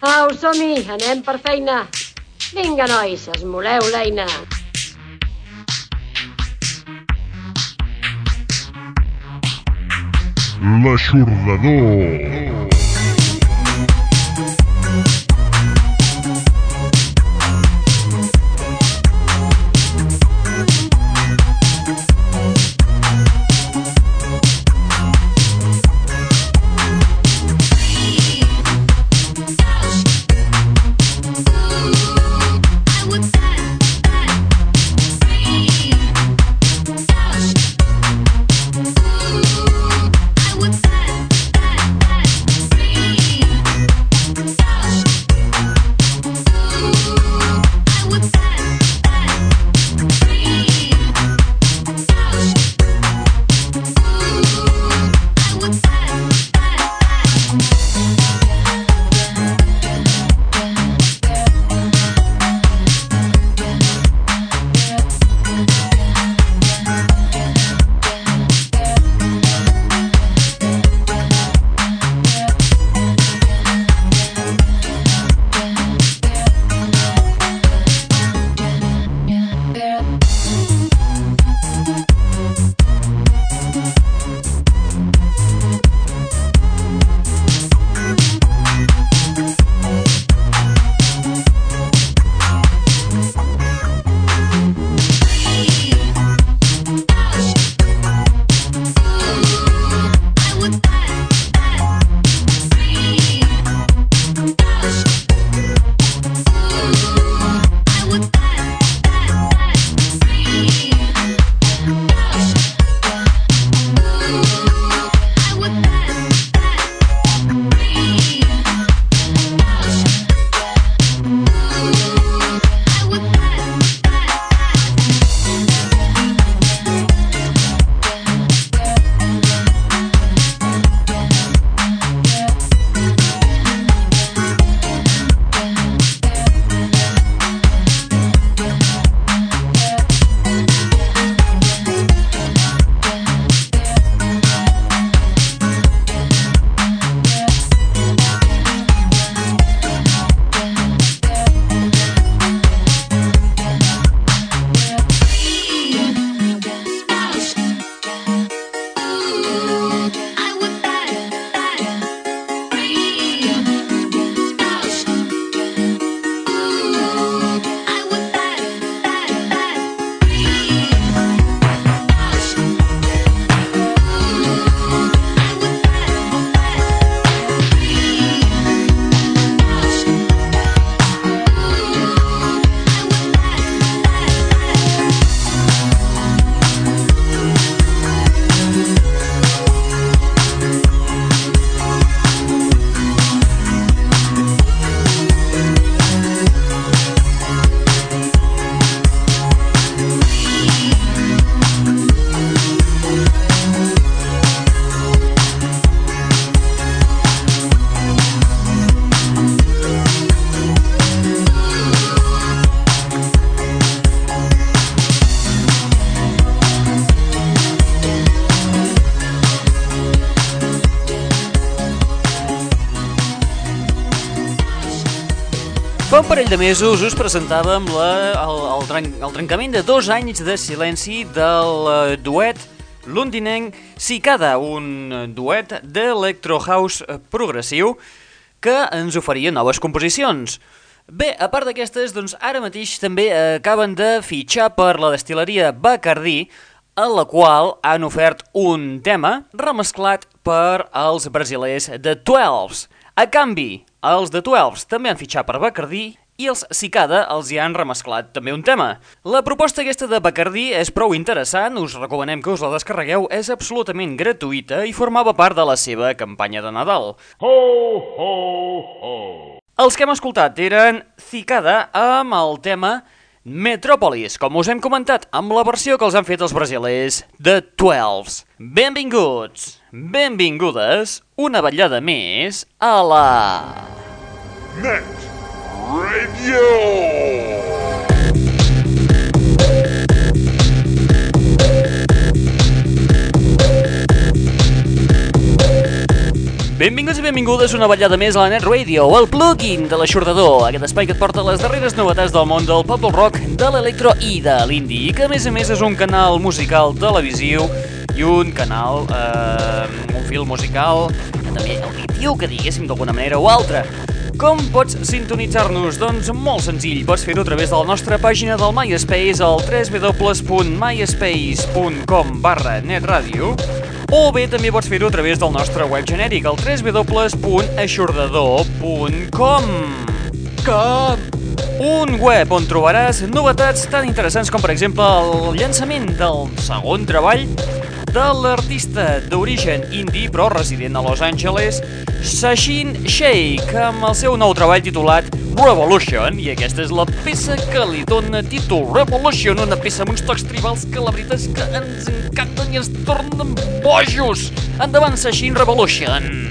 Au, som-hi, anem per feina. Vinga, nois, esmoleu l'eina. L'aixordador. Parell de mesos us presentàvem la, el, el, tren, el trencament de dos anys de silenci del eh, duet londinenc Cicada, un duet d'electro house progressiu que ens oferia noves composicions. Bé, a part d'aquestes, doncs ara mateix també acaben de fitxar per la destileria Bacardí, a la qual han ofert un tema remesclat per als brasilers de 12. A canvi, els de 12 també han fitxat per Bacardí i els Cicada els hi han remesclat també un tema. La proposta aquesta de Bacardí és prou interessant, us recomanem que us la descarregueu, és absolutament gratuïta i formava part de la seva campanya de Nadal. Ho, ho, ho. Els que hem escoltat eren Cicada amb el tema Metropolis, com us hem comentat, amb la versió que els han fet els brasilers de 12. Benvinguts, benvingudes, una vetllada més a la... Net. Benvinguts i benvingudes una ballada més a la Net Radio, el plugin de l'aixordador, aquest espai que et porta les darreres novetats del món del pop rock, de l'electro i de l'indie, i que a més a més és un canal musical televisiu i un canal, eh, un fil musical que també auditiu, que diguéssim d'alguna manera o altra. Com pots sintonitzar-nos? Doncs molt senzill, pots fer-ho a través de la nostra pàgina del MySpace al www.myspace.com barra netradio o bé també pots fer-ho a través del nostre web genèric al www.aixordador.com Com? Un web on trobaràs novetats tan interessants com per exemple el llançament del segon treball de l'artista d'origen indie però resident a Los Angeles, Sachin Sheikh, amb el seu nou treball titulat Revolution, i aquesta és la peça que li dona títol Revolution, una peça amb uns tocs tribals que la veritat és que ens encanten i ens tornen bojos. Endavant, Sachin Revolution!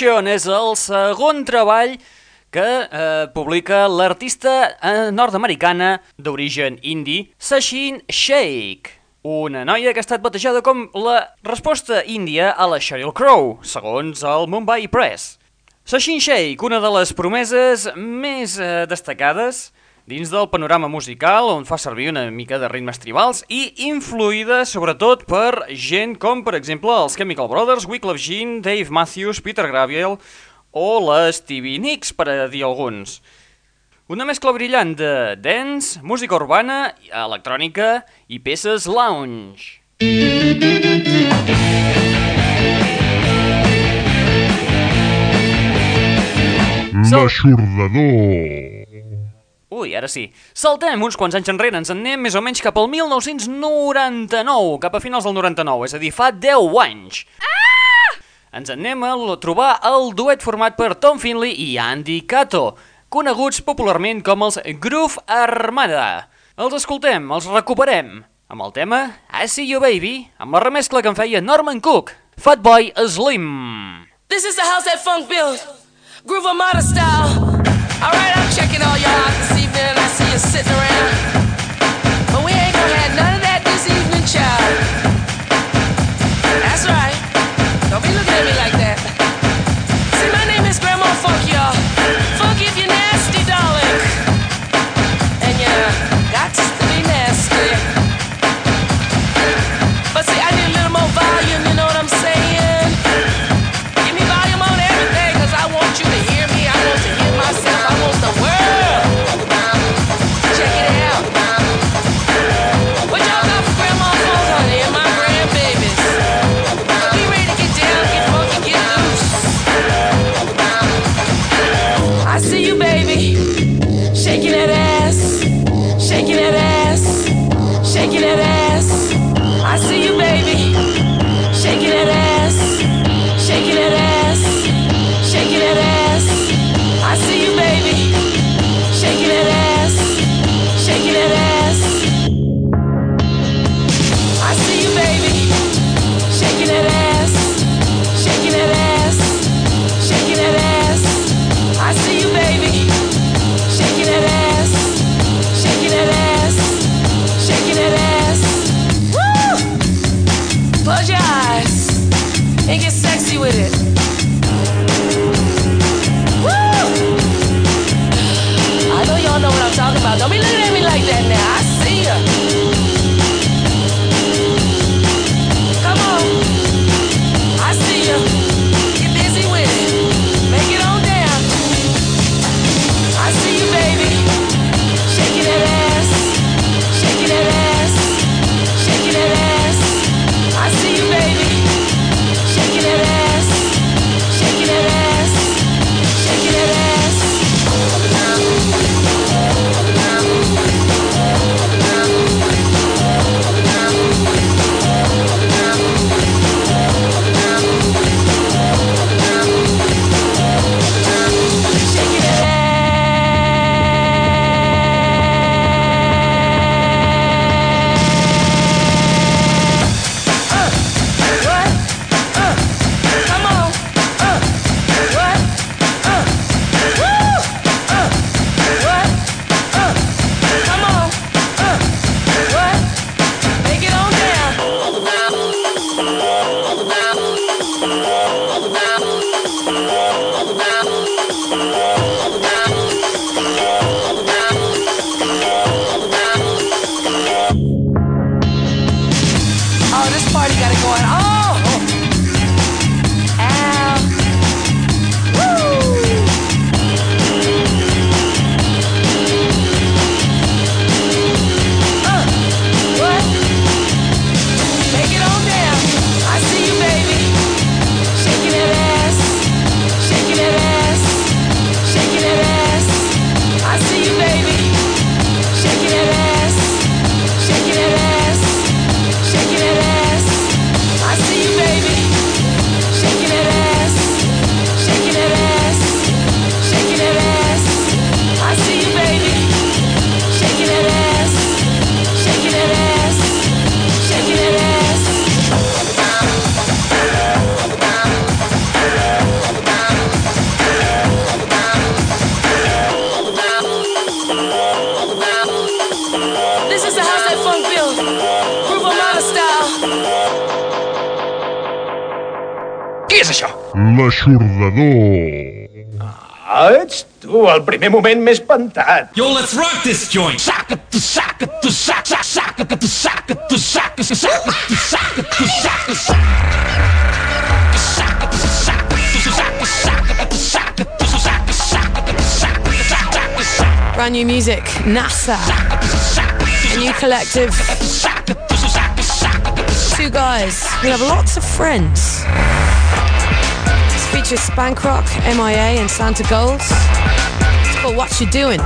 Revolution és el segon treball que eh, publica l'artista eh, nord-americana d'origen indie, Sachin Sheikh. Una noia que ha estat batejada com la resposta índia a la Sheryl Crow, segons el Mumbai Press. Sachin Sheikh, una de les promeses més eh, destacades dins del panorama musical on fa servir una mica de ritmes tribals i influïda sobretot per gent com, per exemple, els Chemical Brothers, Wyclef Jean, Dave Matthews, Peter Gabriel o la Stevie Nicks, per a dir alguns. Una mescla brillant de dance, música urbana, electrònica i peces lounge. L'aixordador. Ui, ara sí. Saltem uns quants anys enrere, ens en anem més o menys cap al 1999, cap a finals del 99, és a dir, fa 10 anys. Ah! Ens en anem a trobar el duet format per Tom Finley i Andy Cato, coneguts popularment com els Groove Armada. Els escoltem, els recuperem, amb el tema I See You Baby, amb la remescla que en feia Norman Cook, Fatboy Slim. This is the house that funk built, groove Armada style. All right, I'm checking all y'all out this evening, I see you sitting around. But we ain't gonna have none of that this evening, child. El primer moment m'he espantat. Yo, let's rock this joint. Saca tu, saca tu, saca, saca tu, saca tu, saca, saca tu, saca tu, saca, saca tu, saca tu, saca, saca tu, saca tu, saca, saca tu, saca, saca, saca, Brand new music, NASA. A new collective. Two guys who have lots of friends. This features Spankrock, MIA, and Santa Gold. for what you're doing.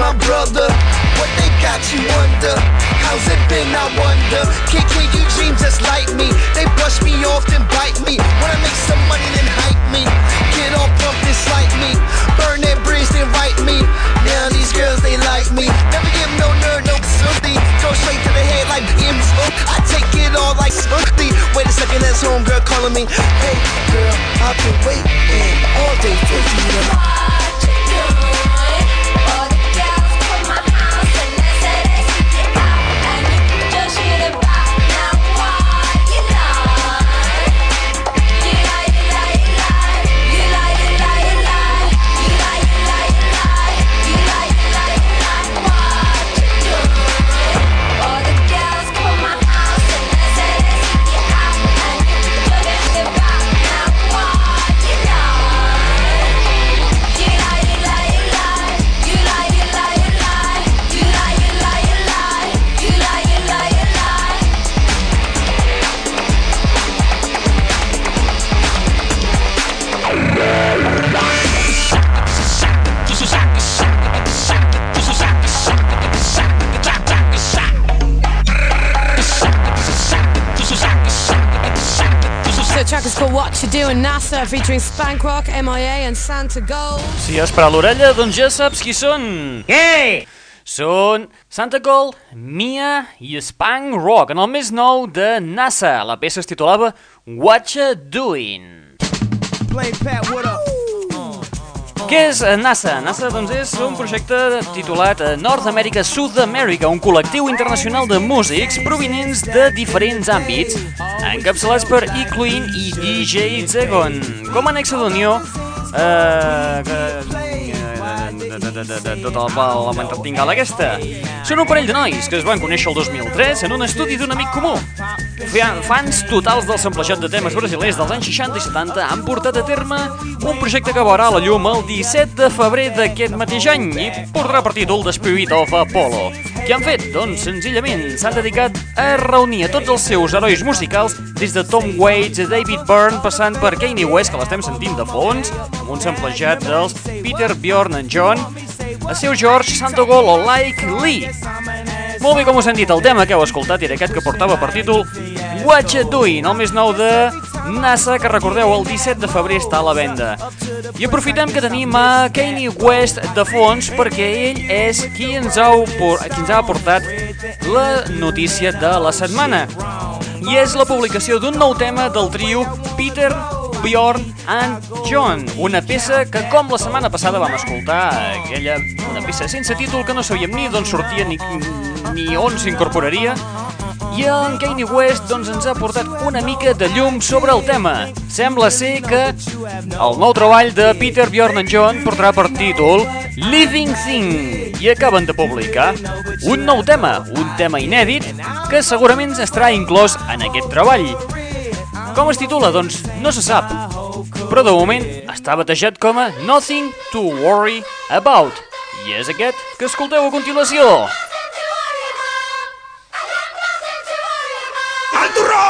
My brother? What they got you under? How's it been? I wonder. Can you dream just like me? They brush me off then bite me. Wanna make some money then hype me. Get all pumped and slight me. Burn that bridge then write me. Now these girls they like me. Never give no nerd no sympathy. Go straight to the head like BM's. I take it all like smoothie. Wait a second, that's homegirl calling me. Hey girl, I've been waiting all day for you Doing NASA featuring Spank Rock, MIA and Santa Gold. Si has parat l'orella, doncs ja saps qui són. Què? Són Santa Gold, Mia i Spank Rock, en el més nou de NASA. La peça es titulava What You Doing. Play Pat, what up? Què és eh, NASA? NASA doncs, és un projecte titulat eh, North America South America, un col·lectiu internacional de músics provinents de diferents àmbits, encapçalats per Icluin i DJ Zegon. Com a nexe d'unió, eh, que, de, tota la, la aquesta. Són un parell de nois que es van conèixer el 2003 en un estudi d'un amic comú. Fa- Fans totals del samplejat de temes brasilers dels anys 60 i 70 han portat a terme un projecte que veurà la llum el 17 de febrer d'aquest mateix any i portarà per títol The Spirit of Apollo. Què han fet? Doncs senzillament s'han dedicat a reunir a tots els seus herois musicals des de Tom Waits a David Byrne passant per Kanye West, que l'estem sentint de fons, amb un samplejat dels Peter, Bjorn and John, a seu George, Santogol o Like Lee. Molt bé, com us han dit, el tema que heu escoltat era aquest que portava per títol What You Doing, el més nou de NASA, que recordeu, el 17 de febrer està a la venda. I aprofitem que tenim a Kanye West de fons perquè ell és qui ens ha, qui ens ha aportat la notícia de la setmana. I és la publicació d'un nou tema del trio Peter, Bjorn and John, una peça que com la setmana passada vam escoltar, aquella una peça sense títol que no sabíem ni d'on sortia ni, ni on s'incorporaria, i en Kanye West doncs, ens ha portat una mica de llum sobre el tema. Sembla ser que el nou treball de Peter, Bjorn and John portarà per títol Living Thing i acaben de publicar un nou tema, un tema inèdit que segurament estarà inclòs en aquest treball. Com es titula? Doncs no se sap, però de moment està batejat com a Nothing to Worry About. I és aquest que escolteu a continuació. Natural!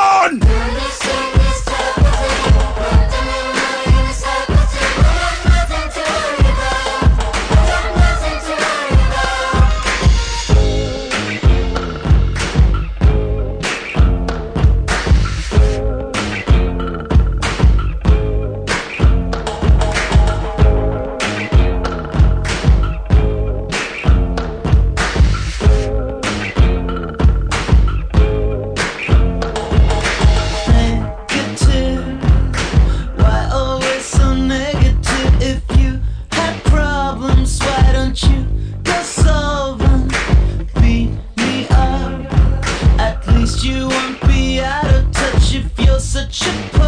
Must you be out of touch if you're such a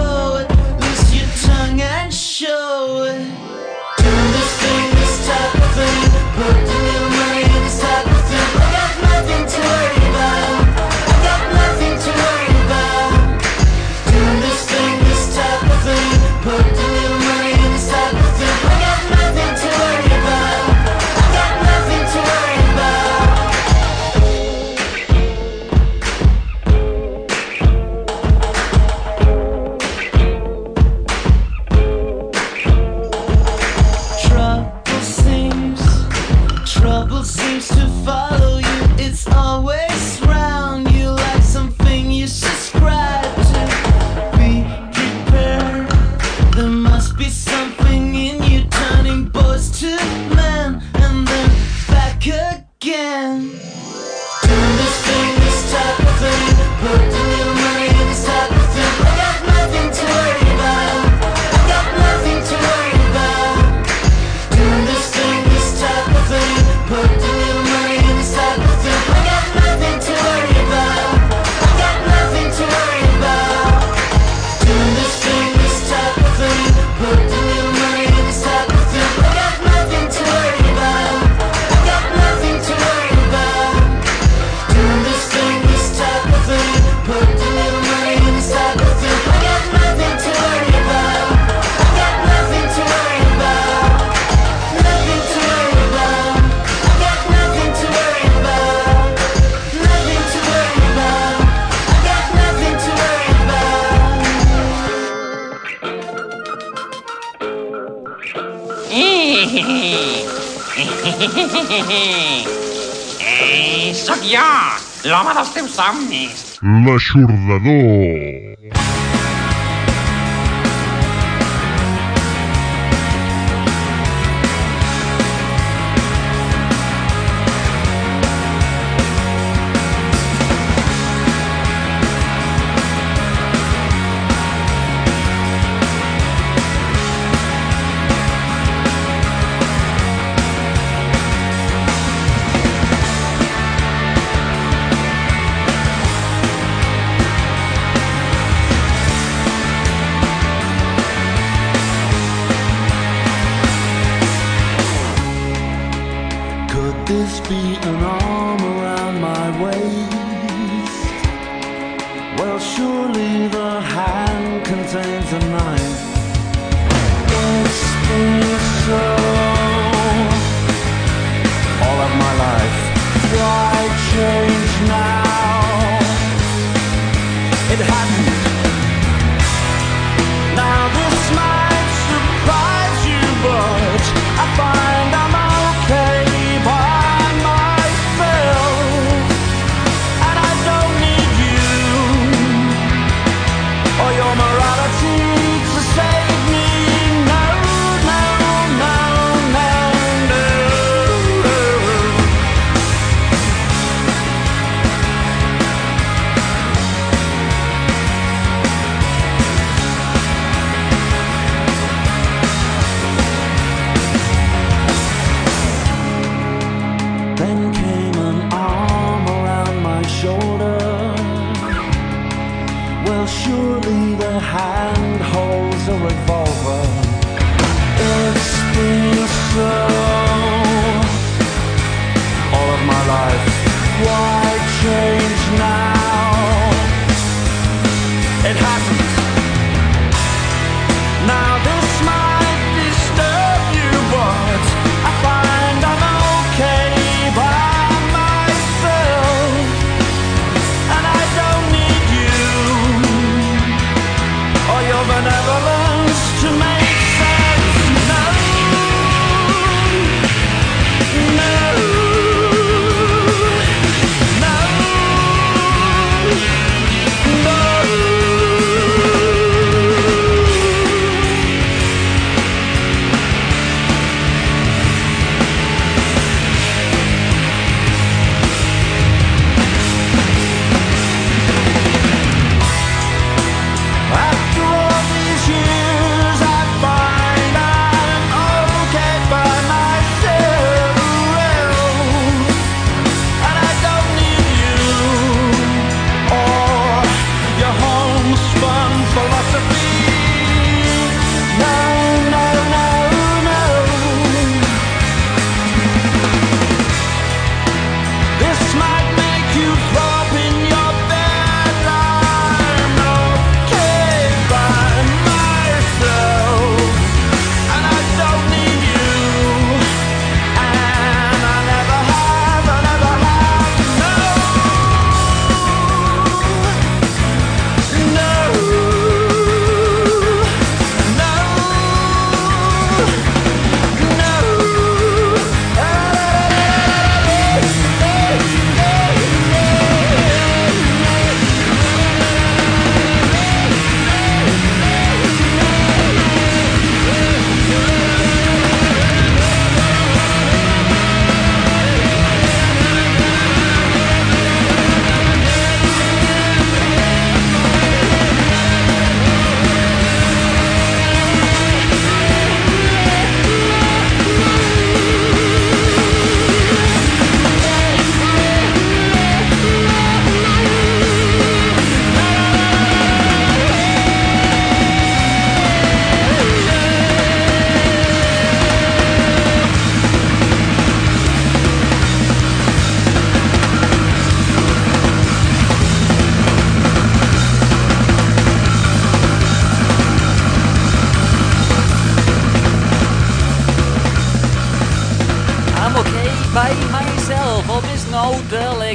l'home dels teus somnis. L'aixordador.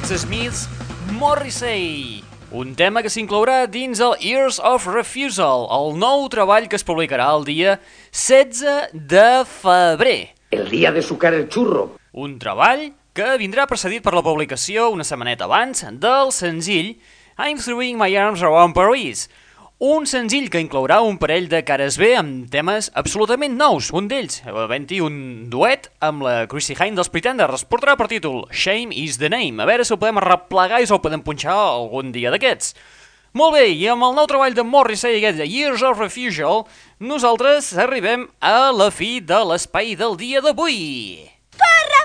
dels Smiths, Morrissey. Un tema que s'inclourà dins el Years of Refusal, el nou treball que es publicarà el dia 16 de febrer. El dia de sucar el xurro. Un treball que vindrà precedit per la publicació una setmaneta abans del senzill I'm Throwing My Arms Around Paris, un senzill que inclourà un parell de cares B amb temes absolutament nous. Un d'ells, havent-hi un duet amb la Chrissy Hine dels Pretenders, portarà per títol Shame is the Name. A veure si el podem replegar i si el podem punxar algun dia d'aquests. Molt bé, i amb el nou treball de Morrissey, aquest de Years of Refusal, nosaltres arribem a la fi de l'espai del dia d'avui. Corre,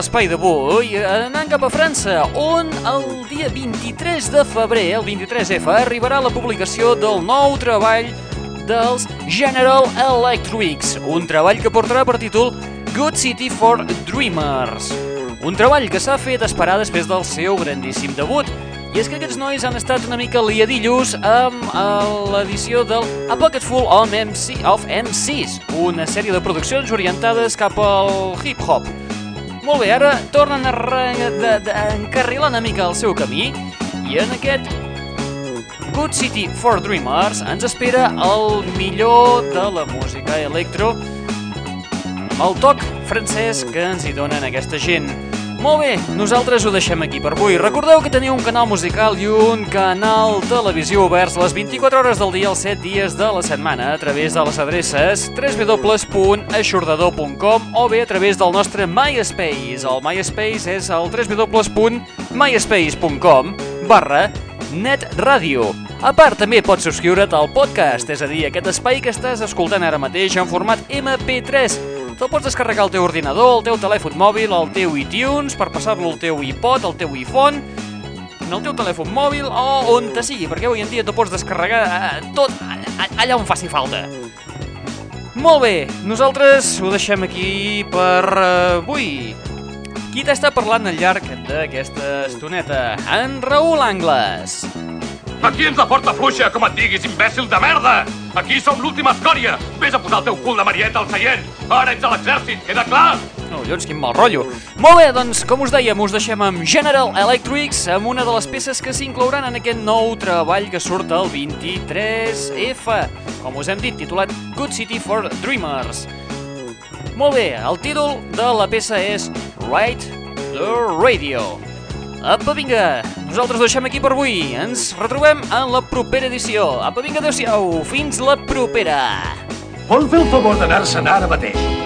l'espai d'avui, anant cap a França, on el dia 23 de febrer, el 23F, arribarà la publicació del nou treball dels General Electrics, un treball que portarà per títol Good City for Dreamers. Un treball que s'ha fet esperar després del seu grandíssim debut, i és que aquests nois han estat una mica liadillos amb eh, l'edició del A Pocket Full of, MC, of MCs, una sèrie de produccions orientades cap al hip-hop. Molt bé, ara tornen a, re, de, de, encarrilar una mica el seu camí i en aquest Good City for Dreamers ens espera el millor de la música electro, el toc francès que ens hi donen aquesta gent. Molt bé, nosaltres ho deixem aquí per avui. Recordeu que teniu un canal musical i un canal televisió oberts les 24 hores del dia els 7 dies de la setmana a través de les adreces www.aixordador.com o bé a través del nostre MySpace. El MySpace és el www.myspace.com barra netradio. A part, també pots subscriure't al podcast, és a dir, aquest espai que estàs escoltant ara mateix en format MP3. Te'l pots descarregar al teu ordinador, al teu telèfon mòbil, al teu iTunes, per passar-lo al teu iPod, al teu iPhone, en el teu telèfon mòbil o on te sigui, perquè avui en dia tu pots descarregar eh, tot a- a- allà on faci falta. Molt bé, nosaltres ho deixem aquí per eh, avui. Qui t'està parlant al llarg d'aquesta estoneta? En Raül Angles. Aquí ens la porta fluixa, com et diguis, imbècil de merda! Aquí som l'última escòria! Vés a posar el teu cul de marieta al seient! Ara ets a l'exèrcit, queda clar? No, collons, quin mal rotllo. Molt bé, doncs, com us dèiem, us deixem amb General Electrics, amb una de les peces que s'inclouran en aquest nou treball que surt el 23F, com us hem dit, titulat Good City for Dreamers. Molt bé, el títol de la peça és Right the Radio. Apa, vinga, nosaltres deixem aquí per avui. Ens retrobem en la propera edició. Apa, vinga, adeu-siau, fins la propera. Vol fer el favor d'anar-se'n ara mateix?